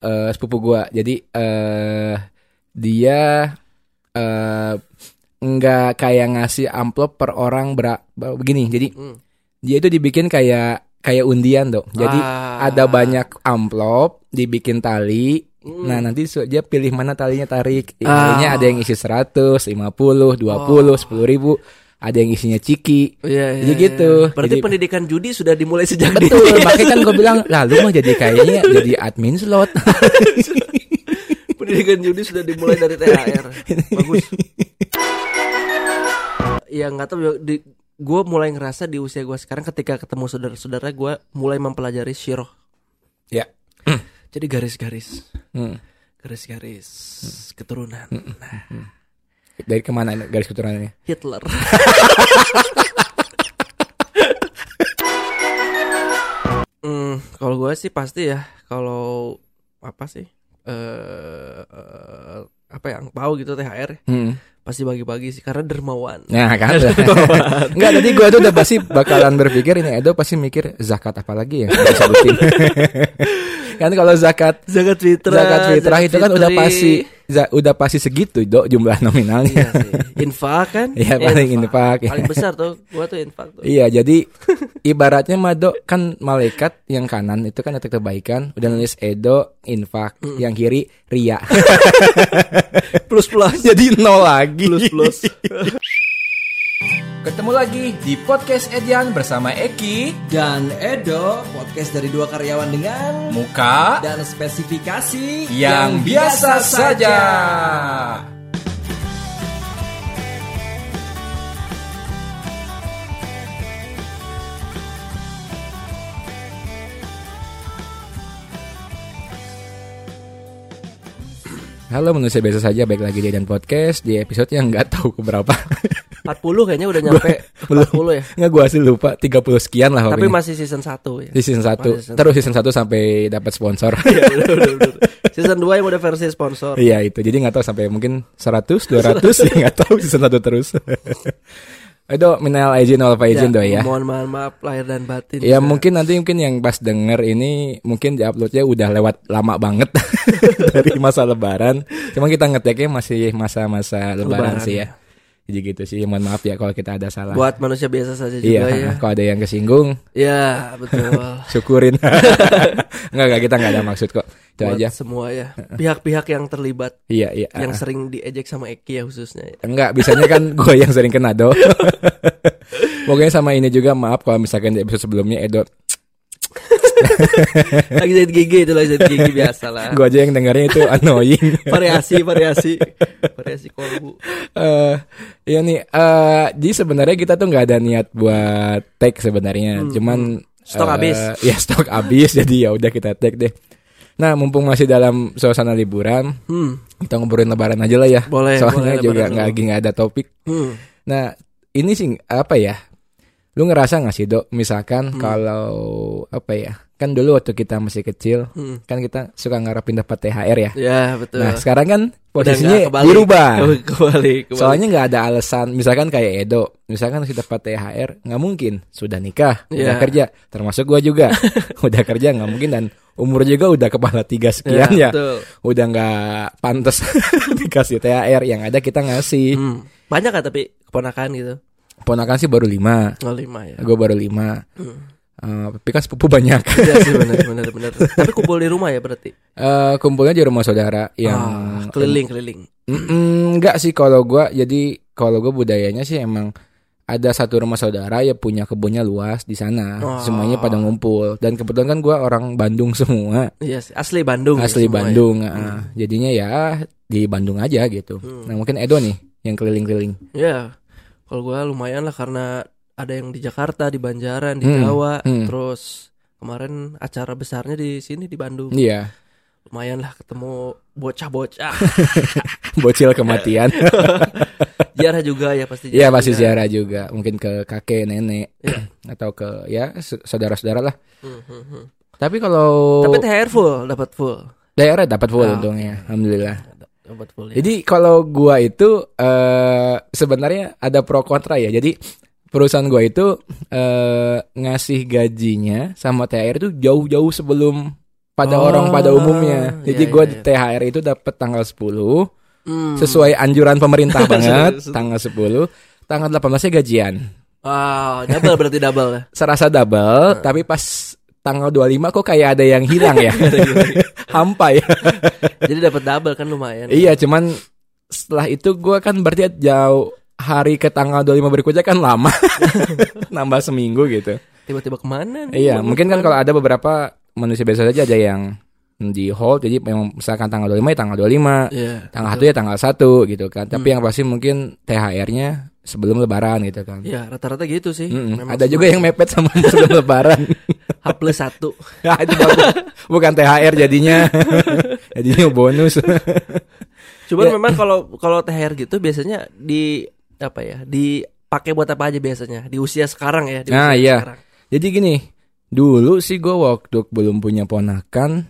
eh, sepupu gua. Jadi eh dia eh nggak kayak ngasih amplop per orang ber begini. Jadi Hmm. dia itu dibikin kayak kayak undian dong. Jadi Ah. ada banyak amplop dibikin tali. Hmm. Nah, nanti dia pilih mana talinya tarik. Ah. Oh. Talinya ada yang isi 100, 50, 20, 10 ribu. Ada yang isinya ciki. Iya, iya, Jadi iya. gitu. Berarti Jadi- pendidikan judi sudah dimulai sejak Betul, dini. makanya kan gue bilang, lah lu mah jadi kayaknya jadi admin slot. pendidikan judi sudah dimulai dari THR. Bagus. Ya nggak tahu di gue mulai ngerasa di usia gue sekarang ketika ketemu saudara-saudara gue mulai mempelajari syirah. ya. Jadi garis-garis, Hmm. garis-garis keturunan. Nah, Dari ke mana garis keturunannya? Hitler. Hmm, kalau gue sih pasti ya kalau apa sih eh eh, apa ya angpau gitu THR Hmm. pasti bagi-bagi sih karena dermawan. Nah kan Enggak tadi gue tuh udah pasti bakalan berpikir ini Edo pasti mikir zakat apa lagi yang harus disebutin Kan kalau zakat Zakat fitrah. Zakat fitrah itu kan udah pasti Udah pasti segitu dok jumlah nominalnya Iya sih. Infak kan? Iya, paling infak. Paling besar tuh gua tuh infak tuh. Iya jadi ibaratnya Mado kan malaikat yang kanan itu kan detek kebaikan udah nulis Edo infak yang kiri ria Plus plus. jadi nol lagi Plus plus. Ketemu lagi di podcast Edian bersama Eki Dan Edo, podcast dari dua karyawan dengan muka dan spesifikasi yang biasa saja. Halo manusia biasa saja, baik lagi di Dan Podcast di episode yang nggak tahu keberapa. 40 kayaknya udah nyampe 40 ya. Nggak gua sih lupa 30 sekian lah Tapi pokoknya. masih season 1 ya. di season 1. Masih season Terus season 1 sampai dapat sponsor. Iya, bener, bener, bener. Season 2 yang udah versi sponsor. Iya itu. Jadi nggak tahu sampai mungkin 100, 200 ya nggak tahu season 1 terus. Itu minal izin wal faizin doy ya. Mohon mohon maaf lahir dan batin. Ya Bisa. mungkin nanti mungkin yang pas denger ini mungkin di uploadnya udah lewat lama banget dari masa lebaran. Cuma kita ngeteknya masih masa-masa lebaran, Lebaran, sih ya. Jadi gitu sih. Mohon maaf ya kalau kita ada salah. buat manusia biasa saja iya, juga ya. kalau ada yang kesinggung, Ya, betul. syukurin. enggak enggak kita enggak ada maksud kok. Itu buat aja. semua ya. Pihak-pihak yang terlibat Iya, iya. yang sering diejek sama Eki ya khususnya ya. Enggak, bisanya kan gue yang sering kena do. Pokoknya sama ini juga maaf kalau misalkan di episode sebelumnya Edo lagi jahit gigi itu lagi jahit gigi biasa lah. gue aja yang dengarnya itu annoying. variasi variasi variasi kolbu. Eh iya nih eh jadi sebenarnya kita tuh nggak ada niat buat tag sebenarnya. Cuman Hmm, Stok eh, habis. Ya stok habis jadi ya udah kita tag deh. Nah, mumpung masih dalam suasana liburan, Hmm. kita ngobrolin lebaran aja lah ya. Boleh, Soalnya boleh, juga nggak lagi nggak ada topik. Hmm. Nah, ini sih apa ya? Lu ngerasa gak sih, Dok? Misalkan Hmm. kalau apa ya? Kan dulu waktu kita masih kecil, Hmm. kan kita suka ngarepin dapat THR ya. Ya, betul. Nah, sekarang kan Udah posisinya kebalik. dirubah. Kebalik, kebalik, kebalik. Soalnya nggak ada alasan, misalkan kayak Edo, misalkan kita dapat THR, nggak mungkin sudah nikah, udah Iya. kerja, termasuk gua juga, udah kerja nggak mungkin dan umur juga udah kepala tiga sekian ya, betul. udah nggak pantas dikasih THR, yang ada kita ngasih. Hmm. Banyak kan tapi keponakan gitu. Ponakan sih baru lima, Oh, lima ya. gue baru lima, Hmm. Eh, tapi kan sepupu banyak. Iya sih benar benar benar. Tapi kumpul di rumah ya berarti. Eh, kumpulnya di rumah saudara yang Ah, keliling keliling. Mm-mm, enggak sih kalau gua jadi kalau gua budayanya sih emang ada satu rumah saudara ya punya kebunnya luas di sana Oh. semuanya pada ngumpul dan kebetulan kan gua orang Bandung semua Iya sih, asli Bandung. ya asli ya. Bandung ah. jadinya ya di Bandung aja gitu Hmm. nah mungkin Edo nih yang keliling-keliling Ya, kalau gua lumayan lah karena ada yang di Jakarta, di Banjaran, di Hmm, Jawa, hmm. terus kemarin acara besarnya di sini di Bandung. iya Lumayan lah ketemu bocah-bocah. bocil kematian Ziarah juga ya pasti. Iya pasti ziarah juga mungkin ke kakek nenek atau ke ya saudara-saudara lah Hmm, hmm, hmm. tapi kalau Tapi THR full, dapat full. daerah dapat full Ah, untungnya alhamdulillah Dapat full ya. Jadi kalau gua itu eh sebenarnya ada pro kontra ya. Jadi perusahaan gua itu eh ngasih gajinya sama THR itu jauh-jauh sebelum pada Oh, orang pada umumnya. Jadi iya, gue iya, iya. THR itu dapat tanggal 10 Hmm. sesuai anjuran pemerintah banget, tanggal 10. Tanggal 18-nya gajian. Wow, double berarti double ya. Serasa double, tapi pas tanggal 25 kok kayak ada yang hilang ya. Hampa ya. Jadi dapat double kan lumayan. iya, cuman setelah itu gue kan berarti jauh hari ke tanggal 25 berikutnya kan lama. Nambah seminggu gitu. Tiba-tiba ke mana nih? Iya, mungkin kan kalau ada beberapa manusia biasa saja ada yang di hold jadi memang misalkan tanggal 25 ya tanggal 25, Iya. tanggal 1 ya tanggal 1 gitu kan. Tapi yang pasti mungkin THR-nya sebelum lebaran gitu kan. Iya, rata-rata gitu sih. Memang Ada juga yang mepet sama sebelum lebaran. H plus satu. Ya, itu bagus. Bukan THR jadinya. jadinya bonus. Cuman Ya. memang kalau kalau THR gitu biasanya di apa ya? Dipakai buat apa aja biasanya? Di usia sekarang ya, di Nah, usia iya. sekarang. Jadi gini, dulu sih gue waktu belum punya ponakan,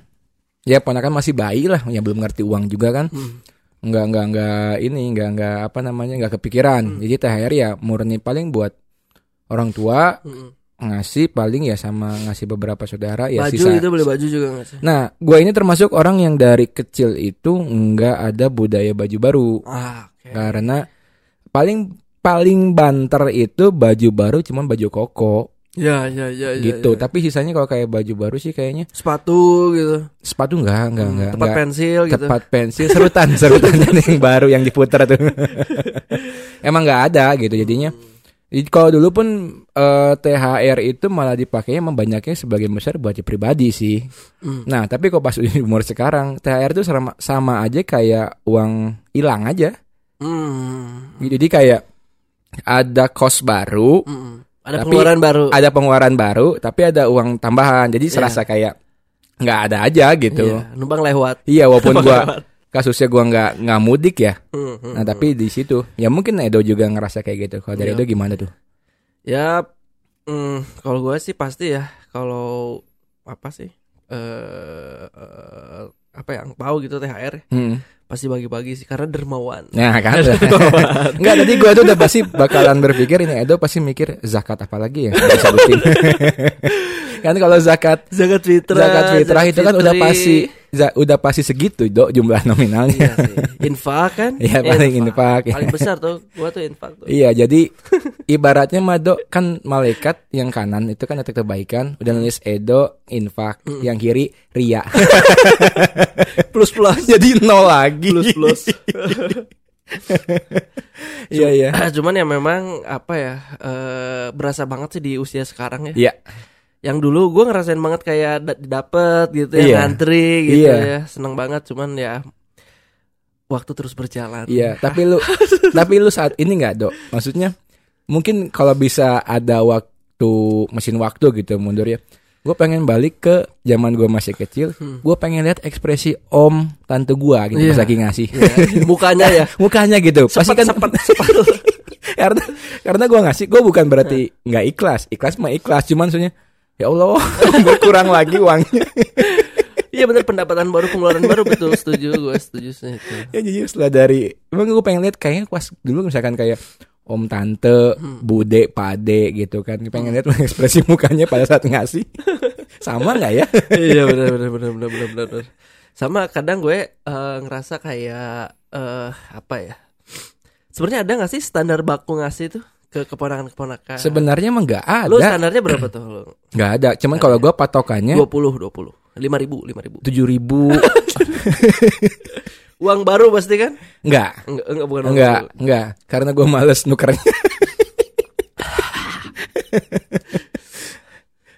ya ponakan masih bayi lah, ya belum ngerti uang juga kan. Hmm. Nggak nggak nggak ini nggak nggak apa namanya nggak kepikiran Hmm. jadi THR ya murni paling buat orang tua Mm-mm. ngasih paling ya sama ngasih beberapa saudara ya baju sisa itu beli baju juga nggak sih? nah gue ini termasuk orang yang dari kecil itu nggak ada budaya baju baru Ah, oke. karena paling paling banter itu baju baru cuman baju koko Ya, ya, ya, ya, gitu ya. tapi sisanya kalau kayak baju baru sih kayaknya Sepatu gitu. sepatu nggak nggak Hmm, nggak Tempat nggak. pensil gitu. tepat pensil serutan serutan yang baru yang diputar tuh emang nggak ada gitu jadinya Jadi kalau dulu pun eh, THR itu malah dipakainya emang banyaknya sebagian besar buat pribadi sih. Hmm. Nah tapi kok pas di umur sekarang THR itu sama, sama aja kayak uang hilang aja. Hmm. Jadi kayak ada kos baru, Mm-mm. Ada Tapi pengeluaran baru. ada pengeluaran baru, tapi ada uang tambahan. Jadi Iya. serasa kayak nggak ada aja gitu. Iya, numpang lewat. Iya walaupun gua lewat. kasusnya gua nggak nggak mudik ya. Hmm, hmm, Nah tapi di situ ya mungkin Edo juga ngerasa kayak gitu. Kalau dari Iya. Edo gimana tuh? Ya, mm, kalau gue sih pasti ya. Kalau apa sih? Eh, eh, apa ya? Tahu gitu THR Hmm. pasti bagi-bagi sih karena dermawan. Nah kan Enggak tadi gua tuh udah pasti bakalan berpikir ini Edo pasti mikir zakat apa lagi ya yang kan kalau zakat Zakat fitrah. zakat fitrah itu kan udah pasti udah pasti segitu dok jumlah nominalnya. Iya sih. Infak kan? Iya, paling infak. Paling besar tuh gua tuh infak tuh. Iya jadi ibaratnya Mado kan malaikat yang kanan itu kan detek kebaikan udah nulis Edo infak yang kiri ria Plus plus. jadi nol lagi Plus plus. iya iya Cuman ya memang apa ya? eh berasa banget sih di usia sekarang ya. iya Yang dulu gue ngerasain banget kayak da- dapet gitu ya Iya. ngantri gitu Iya. ya seneng banget cuman ya waktu terus berjalan. Iya, tapi lu tapi lu saat ini nggak dok? Maksudnya mungkin kalau bisa ada waktu mesin waktu gitu mundur ya. Gue pengen balik ke zaman gue masih kecil. Gue pengen lihat ekspresi om tante gue gitu Iya. pas lagi ngasih. Iya, mukanya ya. Mukanya gitu. Pasti Sepet, kan sepet, sepet. karena karena gue ngasih gue bukan berarti nggak ikhlas. Ikhlas mah ikhlas. Cuman maksudnya ya Allah berkurang lagi uangnya. Iya bener pendapatan baru pengeluaran baru betul setuju gue setuju sih itu. ya jujur setelah dari emang gue pengen lihat kayaknya pas dulu misalkan kayak om tante bude pade gitu kan pengen lihat ekspresi mukanya pada saat ngasih sama nggak ya iya benar benar benar benar benar benar. benar. Sama kadang gue eh, ngerasa kayak eh apa ya? Sebenarnya ada gak sih standar baku ngasih tuh ke keponakan-keponakan? sebenarnya emang nggak Lu ada standarnya berapa tuh lu? nggak ada cuman kalau gue patokannya 20 20. 5 ribu 5 ribu. tujuh ribu Uang baru pasti kan? nggak Enggak enggak bukan uang nggak baru. nggak karena gue males nukernya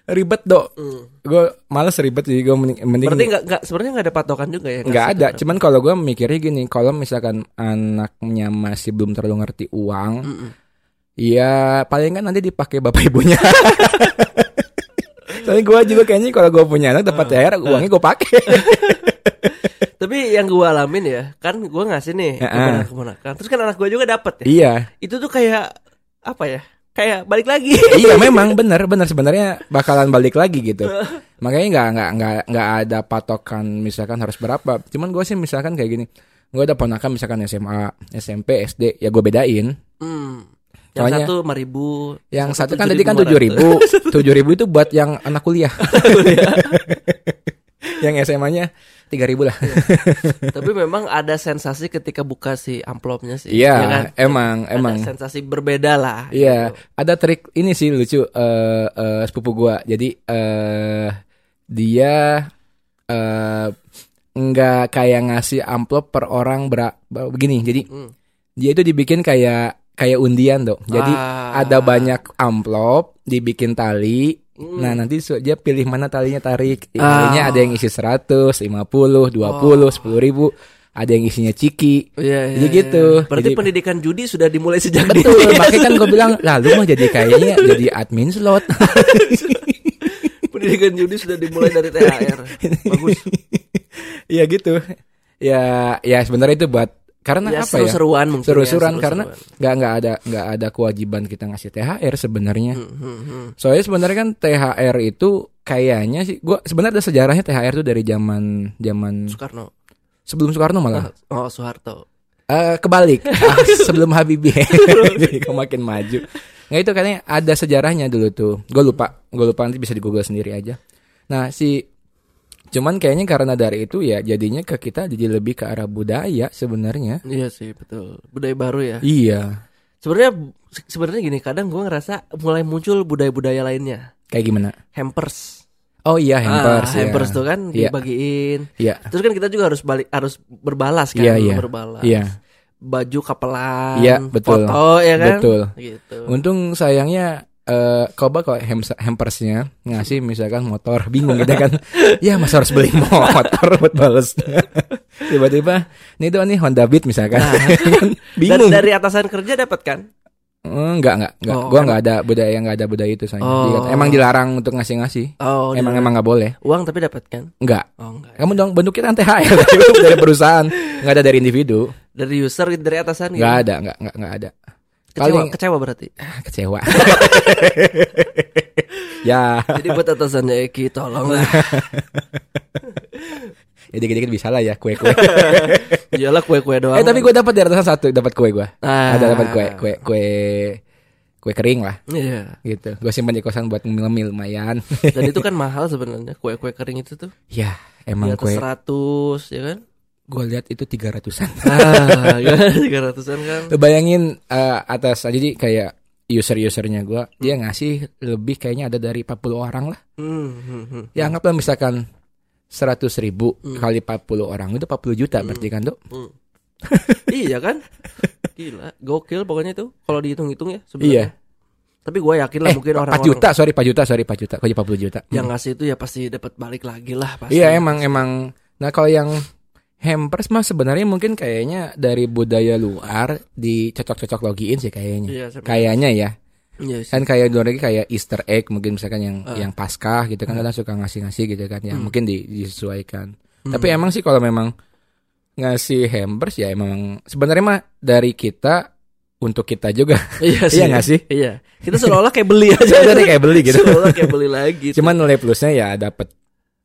ribet dok Hmm. gue males ribet jadi gue mending, mending Berarti enggak enggak sebenarnya enggak ada patokan juga ya? nggak ada cuman kalau gue mikirnya gini kalau misalkan anaknya masih belum terlalu ngerti uang Mm-mm. Ya paling kan nanti dipakai bapak ibunya soalnya gue juga kayaknya kalau gue punya anak dapat THR uangnya gue pakai Tapi yang gue alamin ya, kan gue ngasih nih Heeh. keponakan-keponakan. Terus kan anak gue juga dapat ya. iya Itu tuh kayak apa ya? Kayak balik lagi. iya memang benar benar sebenarnya bakalan balik lagi gitu makanya nggak nggak nggak nggak ada patokan misalkan harus berapa cuman gue sih misalkan kayak gini gue ada ponakan misalkan SMA SMP SD ya gue bedain Hmm. Yang Soalnya- satu lima ribu. yang satu kan tadi kan tujuh ribu tujuh ribu itu buat yang anak kuliah yang SMA-nya tiga ribu lah. Tapi memang ada sensasi ketika buka si amplopnya sih. Iya, ya kan? emang Ada emang. sensasi berbeda lah. Iya, gitu. ada trik ini sih lucu eh eh, sepupu gua. Jadi eh dia eh nggak kayak ngasih amplop per orang ber begini. Jadi Hmm. dia itu dibikin kayak kayak undian dong. Jadi Ah. ada banyak amplop dibikin tali. Hmm. Nah, nanti dia pilih mana talinya tarik. Ah. Oh. Talinya ada yang isi 100, 50, 20, 10 ribu. Ada yang isinya ciki. Iya, iya, Jadi iya. gitu. Berarti Jadi- pendidikan judi sudah dimulai sejak Betul, dini. makanya kan gue bilang, lah lu mah jadi kayaknya jadi admin slot. pendidikan judi sudah dimulai dari THR. Bagus. Iya gitu. Ya, ya sebenarnya itu buat karena Ya, apa ya? seru-seruan mungkin. Seru-seruan ya, karena seru-seruan. nggak nggak ada nggak ada kewajiban kita ngasih THR sebenarnya. Hmm, hmm, hmm. Soalnya sebenarnya kan THR itu kayaknya sih, gua sebenarnya ada sejarahnya THR itu dari zaman zaman Soekarno. sebelum Soekarno malah. Oh, Soeharto. Eh, kebalik Ah, sebelum Habibie jadi kok makin maju nggak itu katanya ada sejarahnya dulu tuh gue lupa gue lupa nanti bisa di Google sendiri aja nah si cuman kayaknya karena dari itu ya jadinya ke kita jadi lebih ke arah budaya sebenarnya Iya sih, betul. Budaya baru ya. iya Sebenarnya sebenarnya gini, kadang gua ngerasa mulai muncul budaya-budaya lainnya. kayak gimana Hampers. oh iya hampers ah, ya. hampers tuh kan Iya. dibagiin. iya Terus kan kita juga harus balik harus berbalas kan, Iya, iya. berbalas. iya Baju kapelan, Iya, betul. foto ya kan? betul Gitu. untung sayangnya eh coba kalau hampersnya ngasih misalkan motor. Bingung gitu kan. Ya masa harus beli motor buat bales. Tiba-tiba nih tuh nih Honda Beat misalkan. Nah. Kan bingung. Dari atasan kerja dapat kan? Eh, enggak enggak enggak Oh, gua enggak ada budaya enggak ada budaya itu sayang Oh. Emang dilarang untuk ngasih-ngasih. Oh, emang dia- emang nggak boleh. Uang tapi dapat kan? enggak Oh, enggak. kamu dong bentuknya kan THR dari perusahaan. Enggak ada dari individu. Dari user dari atasan gitu. enggak ada enggak enggak enggak ada Kecewa, paling kecewa berarti. Kecewa ya Jadi buat atasannya Eki tolonglah. ya dikit-dikit bisa lah ya kue-kue Iyalah kue-kue doang. Eh tapi gue dapat di atasan satu dapat kue gue. Ah. Ada dapat kue kue kue kue kering lah Iya. gitu. Gue simpan di kosan buat ngemil lumayan. Dan itu kan mahal sebenarnya kue-kue kering itu tuh. ya emang kue. 100 ya kan? Gue lihat itu tiga ratusan. Ah, ya kan 300-an kan. Lu bayangin eh, atas jadi kayak user-usernya gue dia ngasih lebih kayaknya ada dari 40 orang lah. Hmm, hmm, hmm. Ya anggaplah misalkan 100 ribu kali 40 orang itu 40 juta berarti kan tuh. Hmm. iya kan? Gila, gokil pokoknya itu kalau dihitung-hitung ya Iya. sebenarnya. Tapi gue yakin lah Eh mungkin 4 orang-orang juta sorry 4 juta sorry 4 juta kok jadi 40 juta. yang ngasih itu ya pasti dapat balik lagi lah pasti. Iya emang emang. Nah kalau yang hampers mah sebenarnya mungkin kayaknya dari budaya luar dicocok-cocok login sih kayaknya. Iya. Kayaknya ya. Iya sih. Kan kayak luar lagi kayak Easter egg mungkin misalkan yang Ah. yang Paskah gitu kan kadang suka ngasih-ngasih gitu kan yang Hmm. mungkin di- disesuaikan. Hmm. Tapi emang sih kalau memang ngasih hampers ya emang sebenarnya mah dari kita untuk kita juga. Iya sih. Iya sih? Iya. Kita seolah-olah kayak beli aja. Sebenarnya kayak beli gitu. Seolah kayak beli lagi. Cuman nilai plusnya ya dapat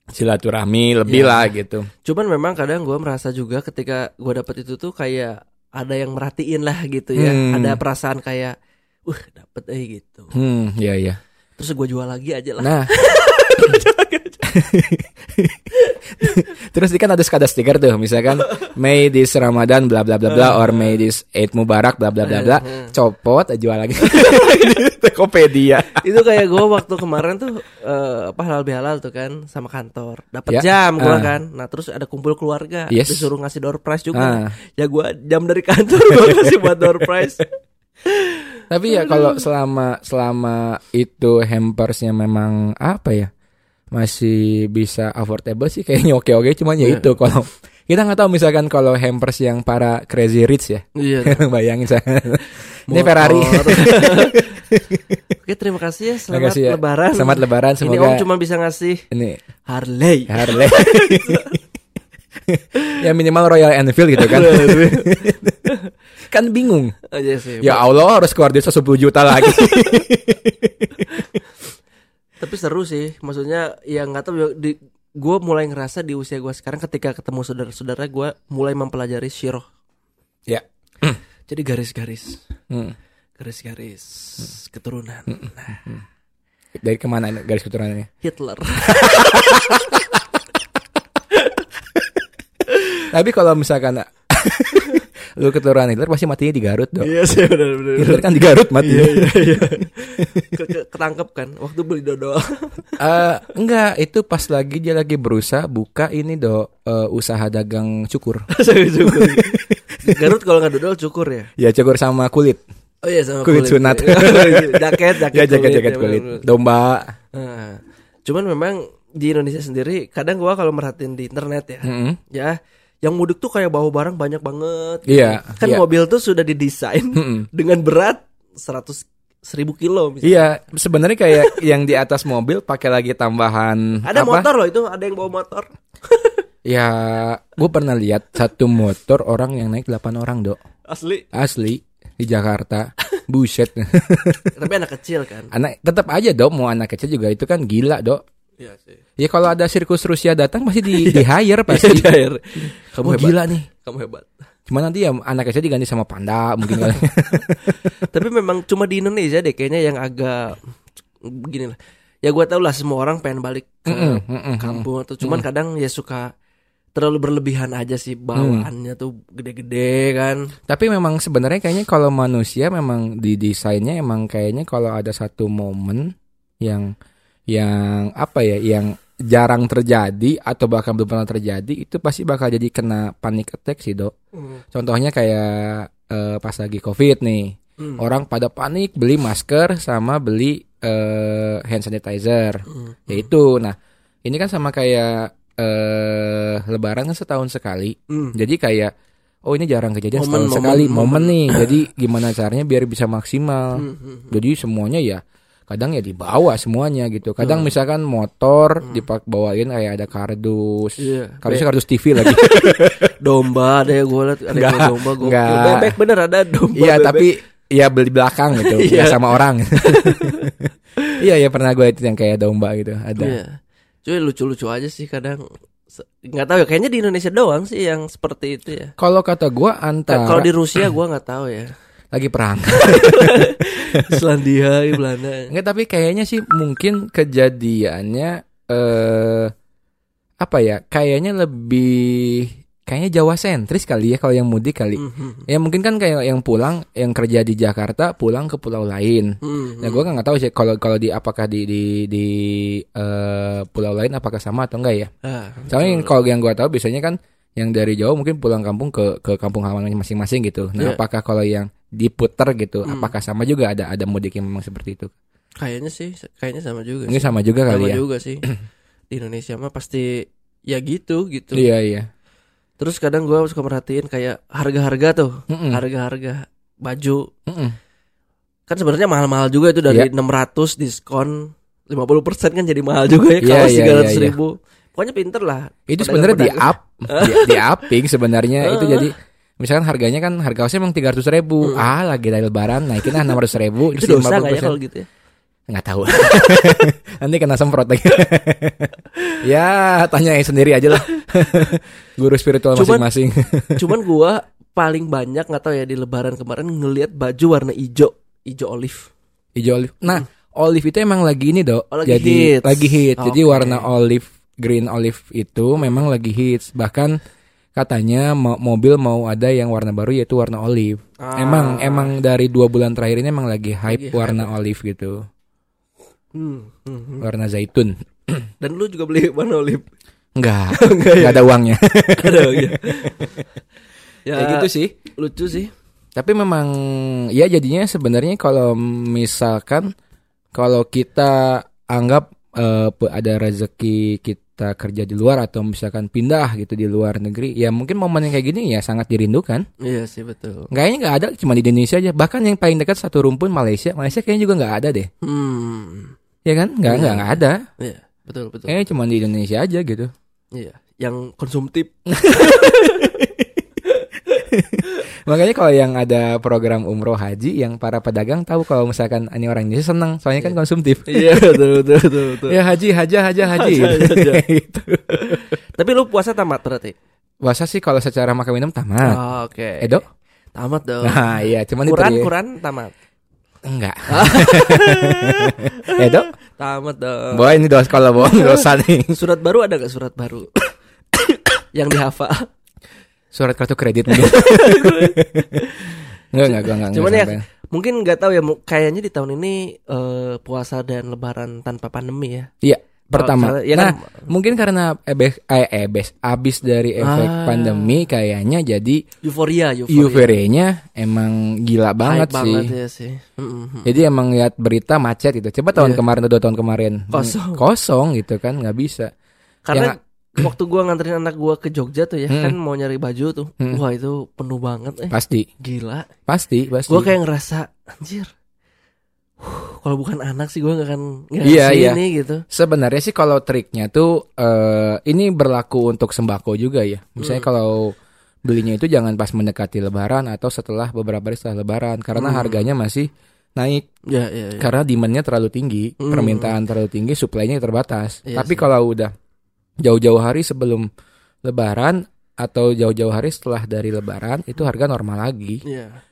silaturahmi lebih Iya. lah gitu. Cuman memang kadang gue merasa juga ketika gue dapet itu tuh kayak ada yang merhatiin lah gitu ya. Hmm. Ada perasaan kayak, uh dapet eh gitu. Hmm, iya iya. Terus gue jual lagi aja lah. Nah. Terus di kan ada ada stiker tuh, misalkan May this Ramadan bla bla bla bla or May this Eid Mubarak bla bla bla bla. Copot jual lagi. Tokopedia. itu kayak gue waktu kemarin tuh eh, apa halal bihalal tuh kan sama kantor. Dapat Ya. jam gue Ah. kan. Nah terus ada kumpul keluarga. Yes. Disuruh ngasih door prize juga. Ah. Ya gue jam dari kantor gue kasih buat door prize. Tapi ya kalau selama selama itu hampersnya memang apa ya? Masih bisa affordable sih kayaknya oke-oke cuman ya Iya. itu kalau kita nggak tahu misalkan kalau hampers yang para crazy rich ya. Iya. Bayangin saya. Ini. Ferrari. Oke terima kasih ya. Selamat kasih ya. lebaran. Selamat lebaran Ini semoga om cuma bisa ngasih ini Harley. Harley. ya minimal Royal Enfield gitu kan. kan bingung. Aja sih. Ya Allah harus keluar duit 10 juta lagi. Tapi seru sih. Maksudnya ya nggak tahu ya, di gue mulai ngerasa di usia gue sekarang ketika ketemu saudara-saudara gue mulai mempelajari syirah. ya. Jadi garis-garis, Hmm. garis-garis keturunan. Nah, Dari ke mana garis keturunannya? Hitler. Tapi kalau misalkan lu keturunan Hitler pasti matinya di Garut dong. Iya sih benar benar. Hitler kan di Garut mati. Iya iya iya. Ke- ke- Ketangkep kan waktu beli dodol. Eh, enggak, itu pas lagi dia lagi berusaha buka ini do eh, usaha dagang cukur. Cukur. Garut kalau nggak dodol cukur ya. Ya cukur sama kulit. Oh iya sama Kulit sunat. jaket jaket Ya jaket-jaket ya, kulit. bener-bener. Domba. Nah, cuman memang di Indonesia sendiri kadang gua kalau merhatiin di internet ya, Mm-mm. ya yang mudik tuh kayak bawa barang banyak banget. Iya, Kan iya. mobil tuh sudah didesain Mm-mm. dengan berat 100 seribu kilo misalnya. Iya, sebenarnya kayak yang di atas mobil pakai lagi tambahan Ada apa? motor loh itu, ada yang bawa motor. Ya, gue pernah lihat satu motor orang yang naik 8 orang, Dok. Asli. Asli di Jakarta. Buset. Tapi anak kecil kan. anak tetap aja, Dok, mau anak kecil juga itu kan gila, Dok. Iya sih. Ya kalau ada sirkus Rusia datang pasti di, di hire pasti. Kamu Kamu hebat. gila nih. Kamu hebat. Cuma nanti ya anak kecil diganti sama panda mungkin kali. Tapi memang cuma di Indonesia deh kayaknya yang agak begini lah. Ya gua tau lah semua orang pengen balik ke Mm-mm, mm-mm, kampung atau cuman kadang ya suka terlalu berlebihan aja sih bawaannya tuh gede-gede kan. Tapi memang sebenarnya kayaknya kalau manusia memang di desainnya emang kayaknya kalau ada satu momen yang yang apa ya yang jarang terjadi atau bahkan belum pernah terjadi itu pasti bakal jadi kena panic attack sih dok. Contohnya kayak eh, pas lagi covid nih Hmm. orang pada panik beli masker sama beli eh, hand sanitizer. Hmm. Ya itu. Nah ini kan sama kayak eh Lebaran kan setahun sekali. Hmm. Jadi kayak oh ini jarang kejadian Momen, setahun momen, sekali momen, momen. nih. Jadi gimana caranya biar bisa maksimal. Hmm, hmm. Jadi semuanya ya kadang ya dibawa semuanya gitu. Kadang Hmm. misalkan motor dipak bawain kayak ada kardus. Iya. Kardusnya kardus TV lagi. Domba ada yang gue liat ada yang bawa domba enggak. Bebek bener ada domba. Iya bebek. tapi ya beli belakang gitu Iya. nggak sama orang. Iya ya pernah gue itu yang kayak domba gitu ada. Iya. Cuy lucu-lucu aja sih kadang nggak tahu ya kayaknya di Indonesia doang sih yang seperti itu ya. Kalau kata gue antara Kalau di Rusia gua nggak tahu ya. Lagi perang. Selandia, Belanda. Enggak tapi kayaknya sih mungkin kejadiannya eh apa ya? Kayaknya lebih kayaknya Jawa sentris kali ya kalau yang mudik kali. Mhm. Ya mungkin kan kayak yang pulang yang kerja di Jakarta pulang ke pulau lain. Mhm. Nah, gue kan nggak tahu sih kalau kalau di apakah di di di eh, pulau lain apakah sama atau enggak ya. Ah, Soalnya yang- kalau yang gue tahu biasanya kan yang dari Jawa mungkin pulang kampung ke ke kampung halaman masing-masing gitu. Nah, Iya. apakah kalau yang diputer gitu, Hmm. apakah sama juga ada ada mudik yang memang seperti itu? kayaknya sih, kayaknya sama juga. Mungkin sih. sama juga kali sama ya. juga sih. Di Indonesia mah pasti ya gitu gitu. Iya iya. Terus kadang gua suka merhatiin kayak harga-harga tuh, Mm-mm. harga-harga baju. Mm-mm. Kan sebenarnya mahal-mahal juga itu dari Iya. 600 diskon 50% kan jadi mahal juga ya Iya, kalau iya, 300 iya, iya. ribu. Pokoknya pinter lah. Itu sebenarnya di up, di, di upping sebenarnya itu jadi misalkan harganya kan harga kaosnya emang tiga ribu. Hmm. ah lagi dari lebaran naikin ah enam ratus ribu Itu dosa nggak ya kalau gitu ya? nggak tahu. Nanti kena semprot lagi. Ya tanyain sendiri aja lah. Guru spiritual masing-masing. Cuman gua paling banyak nggak tahu ya di lebaran kemarin ngelihat baju warna hijau, hijau olive. hijau olive. Nah olive itu emang lagi ini dok. Oh, lagi jadi hits. lagi hits. Jadi Oke. warna olive green olive itu memang lagi hits. Bahkan katanya mo- mobil mau ada yang warna baru yaitu warna olive Ah. emang emang dari dua bulan terakhir ini emang lagi hype Lagi hype warna olive gitu Hmm, hmm, hmm. warna zaitun Dan lu juga beli warna olive. enggak Enggak ya? ada uangnya Ada ya. ya kayak gitu sih lucu sih. Tapi memang ya jadinya sebenarnya kalau misalkan kalau kita anggap pe- ada rezeki kita kerja di luar atau misalkan pindah gitu di luar negeri, ya mungkin momen yang kayak gini ya sangat dirindukan. Iya sih betul. Kayaknya nggak ada cuma di Indonesia aja. Bahkan yang paling dekat satu rumpun Malaysia, Malaysia kayaknya juga nggak ada deh, Hmm. ya kan? Nggak nggak nggak ada. Iya, betul betul. Kayaknya cuma di Indonesia aja gitu. Iya, yang konsumtif. Makanya kalau yang ada program umroh haji, yang para pedagang tahu kalau misalkan ini orang Indonesia senang, soalnya kan konsumtif. iya, betul betul betul. betul. Ya haji, haji. Haja, haja. gitu. Tapi lu puasa tamat berarti? Puasa sih kalau secara makan minum tamat. Oh, Oke. Edo? Tamat dong. Nah, iya, cuman itu Quran dia. Quran tamat. Enggak. Edo? Tamat dong. Boy, ini dosa kalau bohong dosa nih. Surat baru ada gak surat baru? yang dihafal. Surat kartu kredit mungkin. Enggak, enggak, enggak, enggak. Cuman enggak ya mungkin nggak tahu ya kayaknya di tahun ini eh, puasa dan lebaran tanpa pandemi ya. Iya, pertama. Kalau- ya nah, kan- mungkin karena ebes eh, ebes abis dari efek Ah. pandemi kayaknya jadi Euforia, euforia. euforianya emang gila banget Hype sih. banget ya sih. Mm-mm. Jadi emang lihat berita macet itu. Coba tahun Iya. kemarin atau dua tahun kemarin Kosong. kosong gitu kan nggak bisa. Karena Yang- waktu gua nganterin anak gua ke Jogja tuh ya, Mm. kan mau nyari baju tuh. Mm. Wah, itu penuh banget eh. Pasti, Gila. pasti, pasti. Gua kayak ngerasa anjir. Huh, kalau bukan anak sih gua nggak akan Iya, iya. gitu. Sebenarnya sih kalau triknya tuh eh ini berlaku untuk sembako juga ya. Misalnya Hmm. kalau belinya itu jangan pas mendekati lebaran atau setelah beberapa hari setelah lebaran karena Hmm. harganya masih naik Ya, ya, ya. karena demandnya terlalu tinggi, Hmm. permintaan terlalu tinggi, supply-nya terbatas. Iya Tapi sih. kalau udah jauh-jauh hari sebelum lebaran atau jauh-jauh hari setelah dari lebaran itu harga normal lagi. Iya.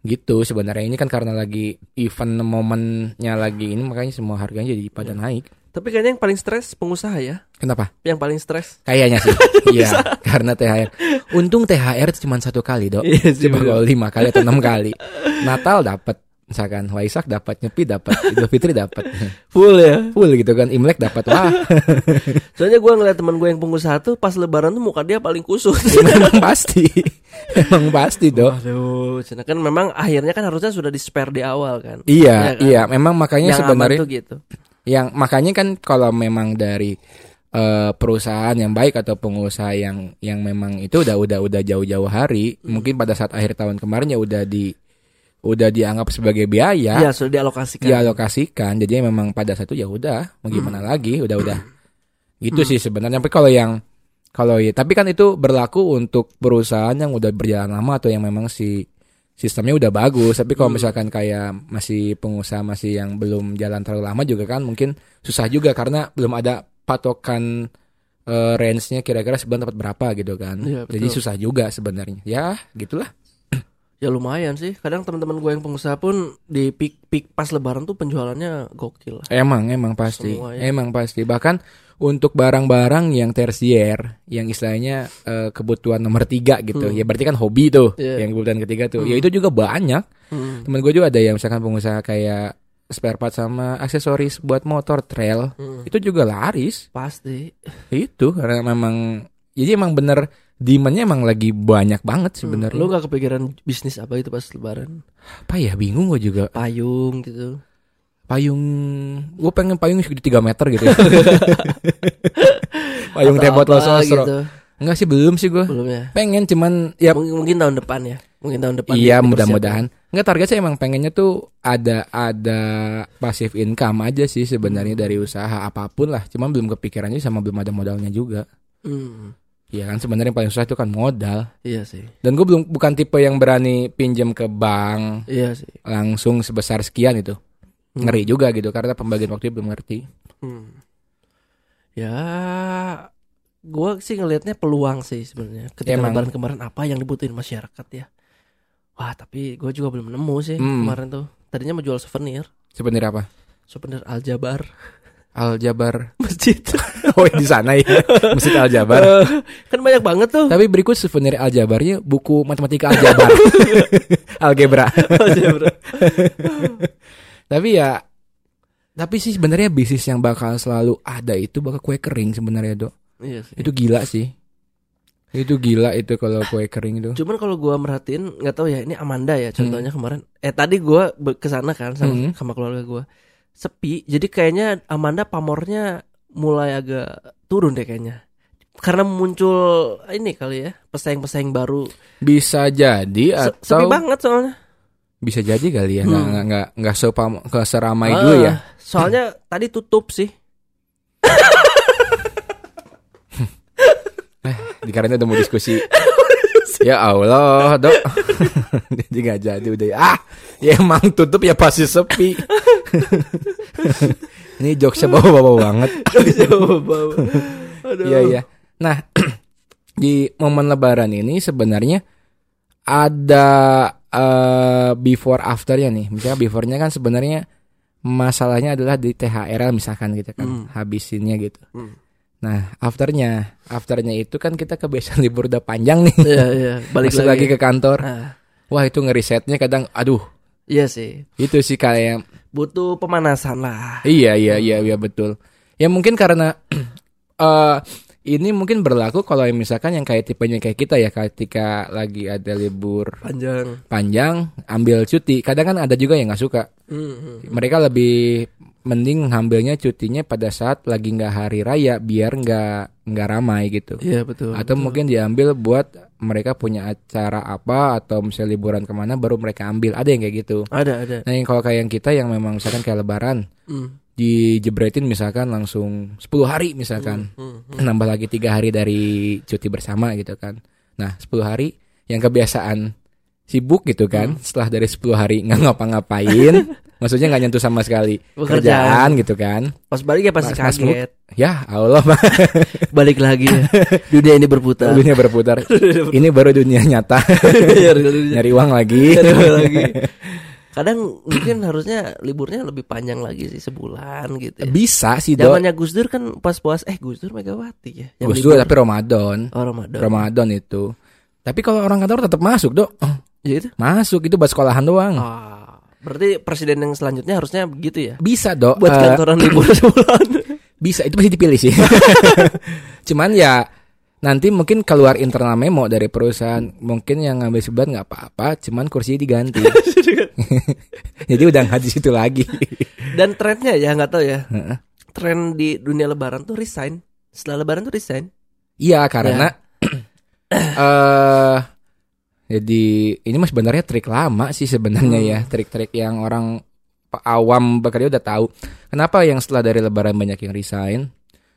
Gitu sebenarnya ini kan karena lagi event momennya lagi ini makanya semua harganya jadi pada Iya. naik. Tapi kayaknya yang paling stres pengusaha ya. Kenapa? Yang paling stres. Kayaknya sih. Iya, karena THR. Untung THR cuma satu kali, Dok. Iya Coba kalau lima kali atau enam kali. Natal dapat misalkan Waisak dapat, Nyepi dapat, Idul Fitri dapat. Full ya. Full gitu kan. Imlek dapat. Wah, Soalnya gua ngeliat teman gue yang pengusaha tuh pas lebaran tuh muka dia paling kusut. memang pasti. Memang pasti, Dok. Aduh, cina kan memang akhirnya kan harusnya sudah di spare di awal kan. Iya, kan? iya, memang makanya yang sebenarnya tuh gitu. yang makanya kan kalau memang dari eh, perusahaan yang baik atau pengusaha yang yang memang itu udah udah udah jauh-jauh hari, Hmm. mungkin pada saat akhir tahun kemarin ya udah di udah dianggap sebagai biaya. Iya, sudah dialokasikan. dialokasikan. Jadi memang pada satu ya udah mau gimana Hmm. lagi? Udah udah. Gitu sih sebenarnya. Tapi kalau yang kalau ya tapi kan itu berlaku untuk perusahaan yang udah berjalan lama atau yang memang si sistemnya udah bagus. Tapi kalau Hmm. misalkan kayak masih pengusaha masih yang belum jalan terlalu lama juga kan mungkin susah juga karena belum ada patokan eh, range-nya kira-kira sebulan dapat berapa gitu kan. Iya, jadi susah juga sebenarnya. Ya gitulah Ya lumayan sih. Kadang teman-teman gue yang pengusaha pun di peak peak pas lebaran tuh penjualannya gokil. Emang, emang pasti, Semua ya. emang pasti. Bahkan untuk barang-barang yang tersier, yang istilahnya eh, kebutuhan nomor tiga gitu, Hmm. ya berarti kan hobi tuh, Iya. yang kebutuhan ketiga tuh. Hmm. Ya itu juga banyak. Hmm. Temen gue juga ada yang misalkan pengusaha kayak spare part sama aksesoris buat motor trail, Hmm. itu juga laris. Pasti. Itu karena memang, jadi emang bener demandnya emang lagi banyak banget sebenarnya. Lu gak kepikiran bisnis apa itu pas lebaran? Apa ya bingung gue juga. Payung gitu. payung gue pengen payung segede 3 meter gitu ya. payung tebot sosro gitu. enggak sih belum sih gue Belum ya. pengen cuman ya Mungkin, mungkin tahun depan ya. Mungkin tahun depan. iya mudah-mudahan enggak target saya emang pengennya tuh ada ada pasif income aja sih sebenarnya Hmm. dari usaha apa pun lah cuman belum kepikiran aja sama belum ada modalnya juga Hmm. Iya kan sebenarnya yang paling susah itu kan modal Iya sih. dan gue belum bukan tipe yang berani pinjam ke bank Iya sih. langsung sebesar sekian itu Hmm. ngeri juga gitu karena pembagian waktunya belum ngerti Hmm. Ya, gue sih ngelihatnya peluang sih sebenarnya. Ketika lebaran kemarin apa yang dibutuhin masyarakat ya? Wah, tapi gue juga belum nemu sih Hmm. kemarin tuh. Tadinya mau jual souvenir, sebenarnya apa souvenir Aljabar Aljabar masjid. Oh di sana ya Masjid Aljabar Eh, kan banyak banget tuh. Tapi berikut souvenir Aljabarnya Buku matematika Aljabar Algebra Aljabar. Tapi ya Tapi sih sebenarnya bisnis yang bakal selalu ada itu bakal kue kering sebenarnya dok iya sih. Itu gila sih Itu gila itu kalau kue kering itu Cuman kalau gua merhatiin nggak tahu ya ini Amanda ya contohnya kemarin. Eh tadi gua ke sana kan sama Hmm. sama keluarga gua. Sepi. Jadi kayaknya Amanda pamornya mulai agak turun deh kayaknya. Karena muncul ini kali ya pesaing-pesaing baru. Bisa jadi Se- Sepi atau banget soalnya. Bisa jadi kali ya nggak Hmm. nggak nggak nggak sepam- seramai Ah, dulu ya Soalnya tadi tutup sih. Dikarenain udah mau diskusi Ya Allah dok. Jadi gak jadi udah. Ah ya emang tutup ya pasti sepi. Ini jokesnya bawa-bawa banget. Aduh. Iya iya. Nah Di momen lebaran ini sebenarnya Ada eh, Before afternya nih. Misalnya beforenya kan sebenarnya Masalahnya adalah di THR misalkan gitu kan. Hmm. Habisinnya gitu. Hmm. Nah, afternya, afternya itu kan kita kebiasaan libur udah panjang nih. Iya, iya. Balik Masuk lagi ke kantor. Ah, Wah, itu ngerisetnya kadang aduh, iya sih. itu sih kayak Butuh pemanasan lah. iya iya iya iya betul. Ya mungkin karena eh ini mungkin berlaku kalau misalkan yang kayak tipenya kayak kita ya ketika lagi ada libur Panjang. panjang ambil cuti. Kadang kan ada juga yang nggak suka. Hmm, hmm. Mereka lebih mending ngambilnya cutinya pada saat lagi nggak hari raya biar nggak nggak ramai gitu. Iya betul. Atau betul. mungkin diambil buat mereka punya acara apa atau misalnya liburan ke mana baru mereka ambil. Ada yang kayak gitu. ada ada. Nah yang kalau kayak yang kita yang memang misalkan kayak lebaran Hmm, dijebretin misalkan langsung 10 hari misalkan hmm, nambah lagi tiga hari dari cuti bersama gitu kan. Nah 10 hari yang kebiasaan sibuk gitu kan. Hmm. Setelah dari 10 hari nggak ngapa-ngapain, maksudnya nggak nyentuh sama sekali Pekerjaan. kerjaan gitu kan. Pas balik ya pasti Pas- pas kaget. Ya Allah Balik lagi ya. Dunia ini berputar. dunia berputar. Ini baru dunia nyata. Iya, Nyari uang lagi. Cari uang lagi. Kadang mungkin harusnya liburnya lebih panjang lagi sih sebulan gitu. Ya. Bisa sih dok. Zamannya Gus Dur kan pas puas eh Gus Dur Megawati ya. Gus. Dur tapi Ramadan. Oh Ramadan. Ramadan itu. Tapi kalau orang kantor tetap masuk dok. Ya itu. Masuk itu buat sekolahan doang. Ah, berarti presiden yang selanjutnya harusnya begitu ya. Bisa dok. Buat Eh, kantoran libur sebulan. bisa itu pasti dipilih sih. Cuman ya nanti mungkin keluar internal memo dari perusahaan mungkin yang ngambil sebulan nggak apa-apa. Cuman kursinya diganti. Jadi udah nggak di situ lagi. Dan trennya ya nggak tahu ya. Tren di dunia lebaran tuh resign. Setelah lebaran tuh resign. Iya karena eh jadi ini mas sebenarnya trik lama sih sebenarnya Hmm. ya trik-trik yang orang awam bekerja udah tahu. Kenapa yang setelah dari Lebaran banyak yang resign?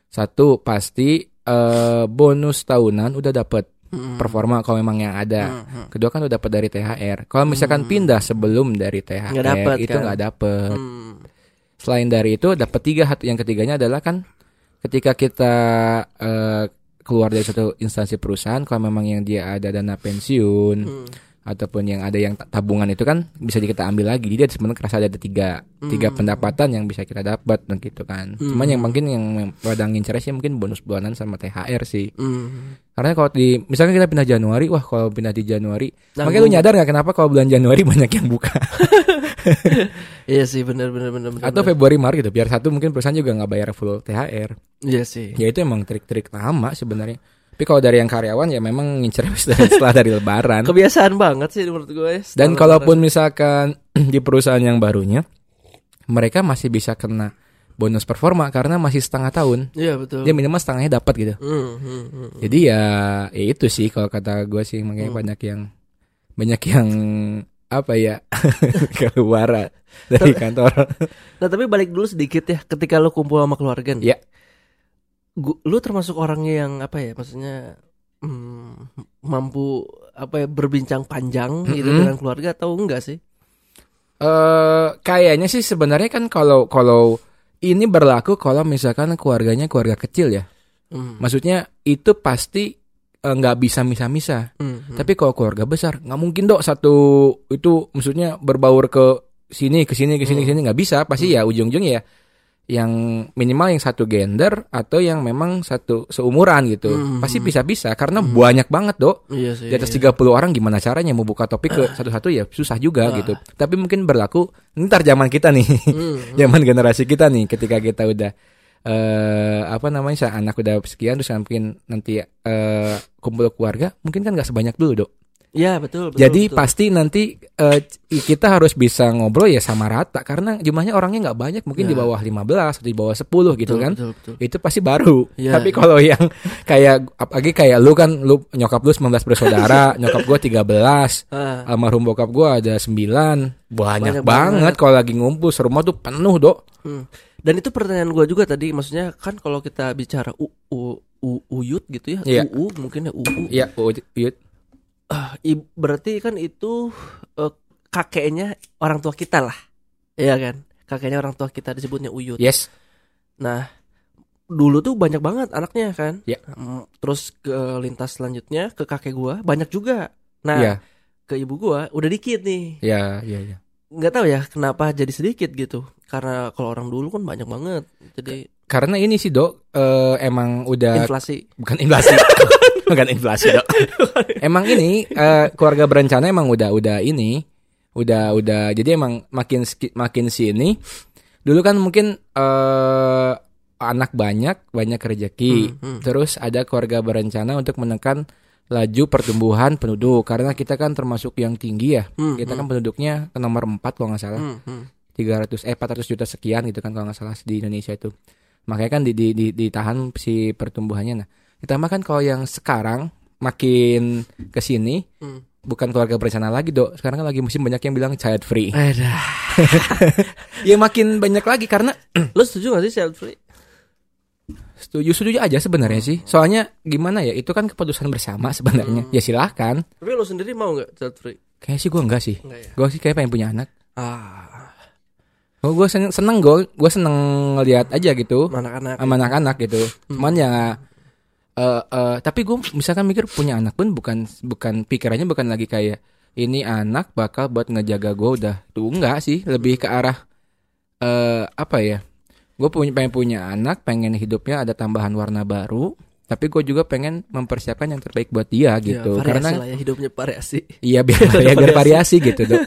Satu pasti eh bonus tahunan udah dapet Hmm. performa kalau memang yang ada. Hmm. Kedua kan udah dapat dari THR. Kalau misalkan Hmm. pindah sebelum dari THR Nggak dapet, itu kan? nggak dapet. Hmm. Selain dari itu dapat tiga yang ketiganya adalah kan ketika kita eh, keluar dari satu instansi perusahaan kalau memang yang dia ada dana pensiun Hmm. Ataupun yang ada yang ta- tabungan itu kan bisa kita ambil lagi. Jadi sebenarnya kerasa ada tiga tiga Hmm. pendapatan yang bisa kita dapat dan gitu kan. Cuman Hmm. yang mungkin yang pada ngincer sih mungkin bonus bulanan sama THR sih. Hmm. Karena kalau di misalkan kita pindah Januari, wah kalau pindah di Januari, Nanggung. makanya lu nyadar nggak kenapa kalau bulan Januari banyak yang buka Iya sih benar benar benar atau. Februari Maret gitu. Biar satu mungkin perusahaan juga nggak bayar full THR. Iya sih. Ya itu emang trik-trik lama sebenarnya. Tapi kalau dari yang karyawan ya memang ngincer setelah dari Lebaran. Kebiasaan banget sih menurut gue. setelah Dan lebaran. kalaupun misalkan di perusahaan yang barunya, mereka masih bisa kena bonus performa karena masih setengah tahun. Iya betul. Dia minimal setengahnya dapat gitu. Hmm, hmm, hmm. Jadi ya, ya itu sih kalau kata gue sih makanya Hmm. banyak yang banyak yang apa ya keluar dari kantor. Nah tapi balik dulu sedikit ya ketika lu kumpul sama keluarga nih. Iya. Gu- lu termasuk orangnya yang apa ya maksudnya hmm, mampu apa ya berbincang panjang gitu Mm-mm. dengan keluarga atau enggak sih? Eh kayaknya sih sebenarnya kan kalau kalau ini berlaku kalau misalkan keluarganya keluarga kecil ya. Hmm. Maksudnya itu pasti eh, nggak bisa misa-misa. Hmm, hmm. Tapi kalau keluarga besar nggak mungkin dok satu itu maksudnya berbaur ke sini ke sini ke sini ke sini nggak bisa. Pasti ya ujung-ujungnya ya yang minimal yang satu gender atau yang memang satu seumuran gitu. Hmm. Pasti bisa-bisa karena banyak banget dok. iya sih. Di atas iya. 30 orang gimana caranya mau buka topik ke satu-satu ya susah juga Ah. gitu. Tapi mungkin berlaku ntar zaman kita nih. Hmm, zaman generasi kita nih ketika kita udah eh apa namanya anak udah sekian terus mungkin nanti eh kumpul keluarga mungkin kan nggak sebanyak dulu dok Iya betul. betul jadi betul. pasti nanti eh, kita harus bisa ngobrol ya sama rata karena jumlahnya orangnya nggak banyak mungkin di Ya. bawah 15 atau di bawah 10 gitu Betul, kan Betul, betul. itu pasti baru Iya, tapi iya. kalau yang kayak apalagi kayak lu kan lu nyokap lu 19 bersaudara nyokap gua 13 Ah, almarhum bokap gua ada 9 banyak, Banyak banget, banget. kalau lagi ngumpul serumah tuh penuh dok hmm. Dan itu pertanyaan gua juga tadi maksudnya kan kalau kita bicara u, u, u- uyut gitu ya, Iya. uu mungkin ya uu. Iya, oh, iya. I- berarti kan itu eh, kakeknya orang tua kita lah. Iya kan? Kakeknya orang tua kita disebutnya uyut. yes, Nah, dulu tuh banyak banget anaknya kan. Ya. Mm, Terus ke lintas selanjutnya ke kakek gua banyak juga. Nah, Iya, ke ibu gua udah dikit nih. iya, iya, iya. Nggak tahu ya kenapa jadi sedikit gitu. Karena kalau orang dulu kan banyak banget. Jadi karena ini sih dok eh, emang udah Inflasi. bukan inflasi bukan inflasi dok emang ini eh, keluarga berencana emang udah udah ini udah udah jadi emang makin makin sini dulu kan mungkin eh anak banyak banyak rezeki Hmm, hmm. terus ada keluarga berencana untuk menekan laju pertumbuhan penduduk karena kita kan termasuk yang tinggi ya Hmm, kita hmm. kan penduduknya ke nomor 4 kalau nggak salah Hmm, hmm. 300 eh 400 juta sekian gitu kan kalau nggak salah di Indonesia itu. Makanya kan di, di, di- ditahan si pertumbuhannya. Nah, ditambah kan kalau yang sekarang makin ke sini Hmm. bukan keluarga berencana lagi, Dok. Sekarang kan lagi musim banyak yang bilang child free. Ya makin banyak lagi karena Lo setuju gak sih child free? setuju setuju aja sebenarnya sih. Soalnya gimana ya? Itu kan keputusan bersama sebenarnya. Ya silahkan. Tapi lo sendiri mau gak child free? Kayak sih gue enggak sih. Enggak ya? Gue sih kayak pengen punya anak. Ah, Oh, gue seneng, seneng gue, gue seneng ngeliat aja gitu. anak-anak. sama anak-anak gitu. Cuman ya eh eh, tapi gue misalkan mikir punya anak pun bukan bukan pikirannya bukan lagi kayak ini anak bakal buat ngejaga gue udah tuh. Enggak sih lebih ke arah eh apa ya gue punya pengen punya anak pengen hidupnya ada tambahan warna baru tapi gue juga pengen mempersiapkan yang terbaik buat dia gitu. Ya, karena lah ya hidupnya variasi. iya biar ya, biar variasi. gitu dok.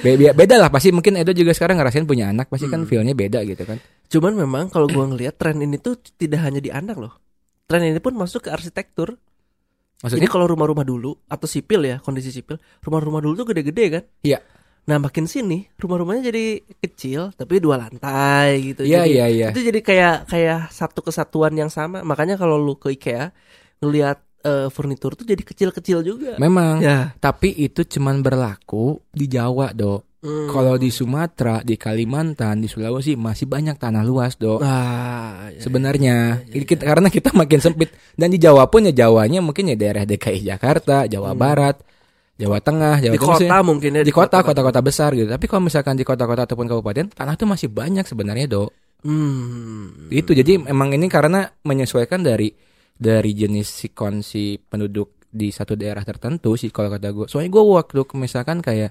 Be- be- beda lah pasti mungkin Edo juga sekarang ngerasain punya anak pasti kan feelnya beda gitu kan. Cuman memang kalau gua ngelihat tren ini tuh tidak hanya di anak loh. Tren ini pun masuk ke arsitektur. Jadi maksudnya kalau rumah-rumah dulu atau sipil ya, kondisi sipil, rumah-rumah dulu tuh gede-gede kan? Iya. Nah, makin sini rumah-rumahnya jadi kecil tapi dua lantai gitu. Iya, Jadi, iya, iya. Itu jadi kayak kayak satu kesatuan yang sama. Makanya kalau lu ke IKEA ngelihat eh, furnitur tuh jadi kecil-kecil juga. memang Ya. Tapi itu cuman berlaku di Jawa, Dok. Hmm. Kalau di Sumatera, di Kalimantan, di Sulawesi masih banyak tanah luas, Dok. Ah, ya, Sebenarnya, iya, Ini kita- karena kita makin sempit dan di Jawa pun ya Jawanya mungkin ya daerah DKI Jakarta, Jawa Barat, Jawa Tengah, Jawa Hmm. di sih. kota mungkin ya di kota, kota-kota besar gitu. Tapi kalau misalkan di kota-kota ataupun kabupaten, tanah tuh masih banyak sebenarnya, Dok. Hmm. Itu jadi emang ini karena menyesuaikan dari dari jenis si penduduk di satu daerah tertentu sih kalau kata gue. Soalnya gue waktu misalkan kayak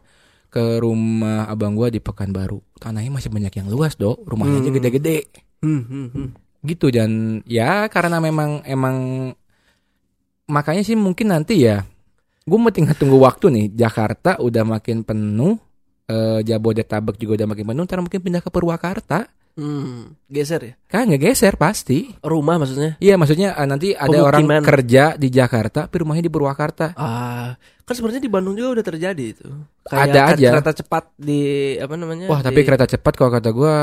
ke rumah abang gue di Pekanbaru, tanahnya masih banyak yang luas dok, rumahnya aja Hmm. gede-gede. Hmm, hmm, hmm. gitu dan ya karena memang emang makanya sih mungkin nanti ya gue mau tinggal tunggu waktu nih. Jakarta udah makin penuh eh, Jabodetabek juga udah makin penuh ntar mungkin pindah ke Purwakarta Hmm, geser ya. kan ngegeser pasti Rumah maksudnya. Iya maksudnya eh, nanti ada orang kerja di Jakarta tapi rumahnya di Purwakarta. Ah, kan sebenarnya di Bandung juga udah terjadi itu. Ada ker- aja. Kereta cepat di apa namanya? Wah di- tapi kereta cepat kalau kata gua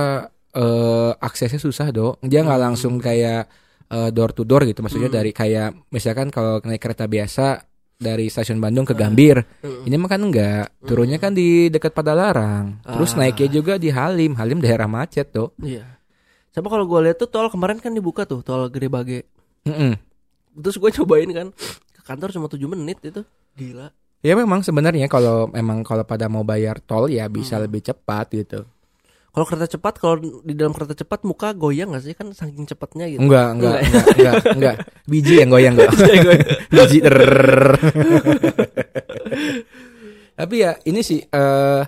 eh, aksesnya susah dok. Dia nggak Hmm. langsung kayak eh, door to door gitu. Maksudnya Hmm. dari kayak misalkan kalau naik kereta biasa dari stasiun Bandung ke Ah. Gambir. Hmm. Ini mah kan enggak. Turunnya kan di dekat Padalarang. Terus Ah. naiknya juga di Halim. Halim daerah macet dok. Iya. Sama kalau gue lihat tuh tol kemarin kan dibuka tuh tol Gede Bage. Mm-mm. Terus gue cobain kan ke kantor cuma 7 menit itu. Gila. Ya memang sebenarnya kalau memang kalau pada mau bayar tol ya bisa Hmm. lebih cepat gitu. Kalau kereta cepat kalau di dalam kereta cepat muka goyang gak sih kan saking cepatnya gitu. Enggak, enggak, Enggak. enggak, enggak. Biji yang goyang enggak. Biji. Tapi ya ini sih eh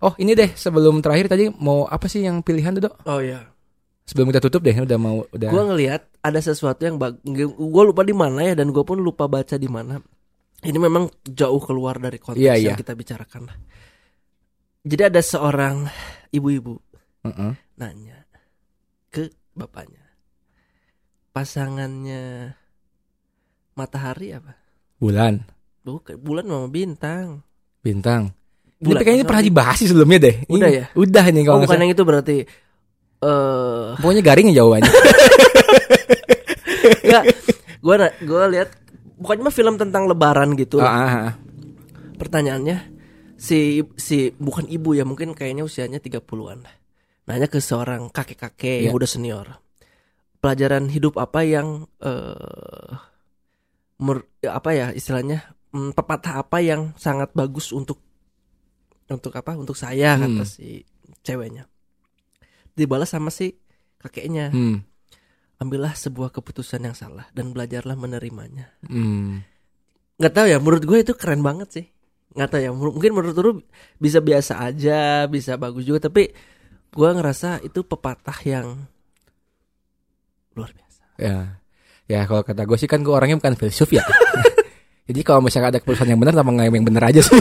Oh, ini deh sebelum terakhir tadi mau apa sih yang pilihan tuh, Dok? Oh iya. Sebelum kita tutup deh, udah mau udah. Gue ngelihat ada sesuatu yang bag... gue lupa di mana ya dan gue pun lupa baca di mana. Ini memang jauh keluar dari konteks Iya, yang kita bicarakan. Jadi ada seorang ibu-ibu Heeh. nanya ke bapaknya, pasangannya matahari apa? Bulan, Bukan bulan sama bintang. bintang. Bulan ini kayaknya pernah dibahas sih sebelumnya deh. Udah Ini- ya? Udah nih Oh kalau nggak bukan yang itu berarti. Eh, Pokoknya garing ya jawabannya. enggak. Gue gue lihat bukannya mah film tentang lebaran gitu. Ah, ah, ah. Pertanyaannya si si bukan ibu ya mungkin kayaknya usianya 30-an. Nanya ke seorang kakek-kakek yang Iya. udah senior. Pelajaran hidup apa yang eh mer- apa ya istilahnya mm, pepatah apa yang sangat bagus untuk untuk apa untuk saya Hmm. kata si ceweknya. Dibalas sama si kakeknya. Hmm. Ambillah sebuah keputusan yang salah dan belajarlah menerimanya. Hmm. nggak tahu ya menurut gue itu keren banget sih nggak tahu ya mungkin menurut lu bisa biasa aja bisa bagus juga tapi gue ngerasa itu pepatah yang luar biasa. Ya. Ya kalau kata gue sih kan gue orangnya bukan filsuf ya. Jadi kalau misalnya ada keputusan yang benar sama yang benar aja sih.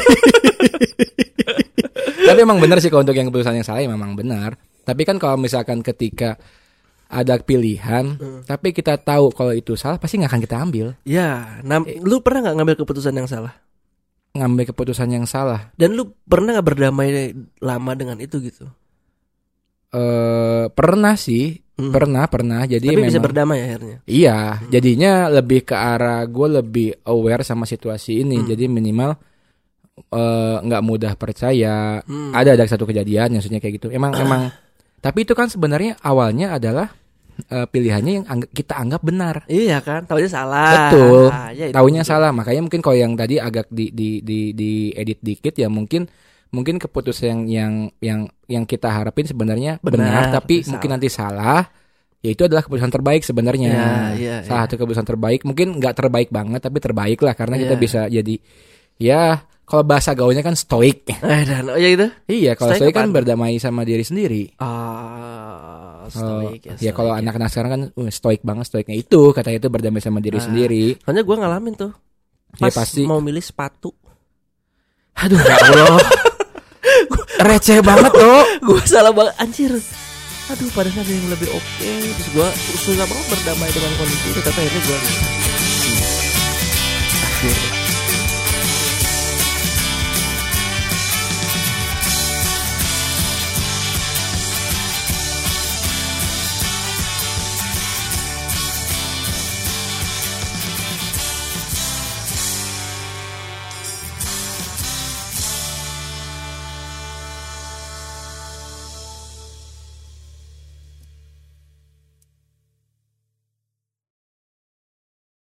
Tapi emang benar sih kalau untuk yang keputusan yang salah ya memang benar. Tapi kan kalau misalkan ketika ada pilihan, tapi kita tahu kalau itu salah pasti nggak akan kita ambil. Ya, nah, lu pernah nggak ngambil keputusan yang salah? Ngambil keputusan yang salah. Dan lu pernah nggak berdamai lama dengan itu gitu? Eh pernah sih, Hmm. pernah pernah. Jadi Tapi bisa memang berdamai akhirnya. Iya, jadinya lebih ke arah gue lebih aware sama situasi ini. Hmm. Jadi minimal eh, nggak mudah percaya. Hmm. Ada ada satu kejadian, maksudnya kayak gitu. Emang emang. Tapi itu kan sebenarnya awalnya adalah eh, pilihannya yang angg- kita anggap benar. Iya kan, taunya salah. Betul. Ah, ya Taunya salah. Makanya mungkin kalau yang tadi agak di di di di edit dikit ya mungkin mungkin keputusan yang yang yang yang kita harapin sebenarnya benar, Benar, tapi tapi mungkin salah. nanti salah. Ya itu adalah keputusan terbaik sebenarnya. Ya, iya, Salah satu keputusan terbaik, mungkin nggak terbaik banget tapi terbaik lah karena kita Iya. bisa jadi ya kalau bahasa gaulnya kan stoik. Eh, dan oh ya itu. iya, kalau Stoik stoik kan apaan? berdamai sama diri sendiri. Ah, Kalau- stoik ya. ya kalau stoik anak-anak sekarang kan uh, stoik banget stoiknya itu katanya itu berdamai sama diri Ah. sendiri. Soalnya gue ngalamin tuh. Ya Pas pasti. mau milih sepatu. Aduh ya Allah. Receh banget tuh. gue salah banget anjir. Aduh, padahal ada yang lebih oke. Terus gue susah banget berdamai dengan kondisi itu. Tapi akhirnya gue. Akhirnya.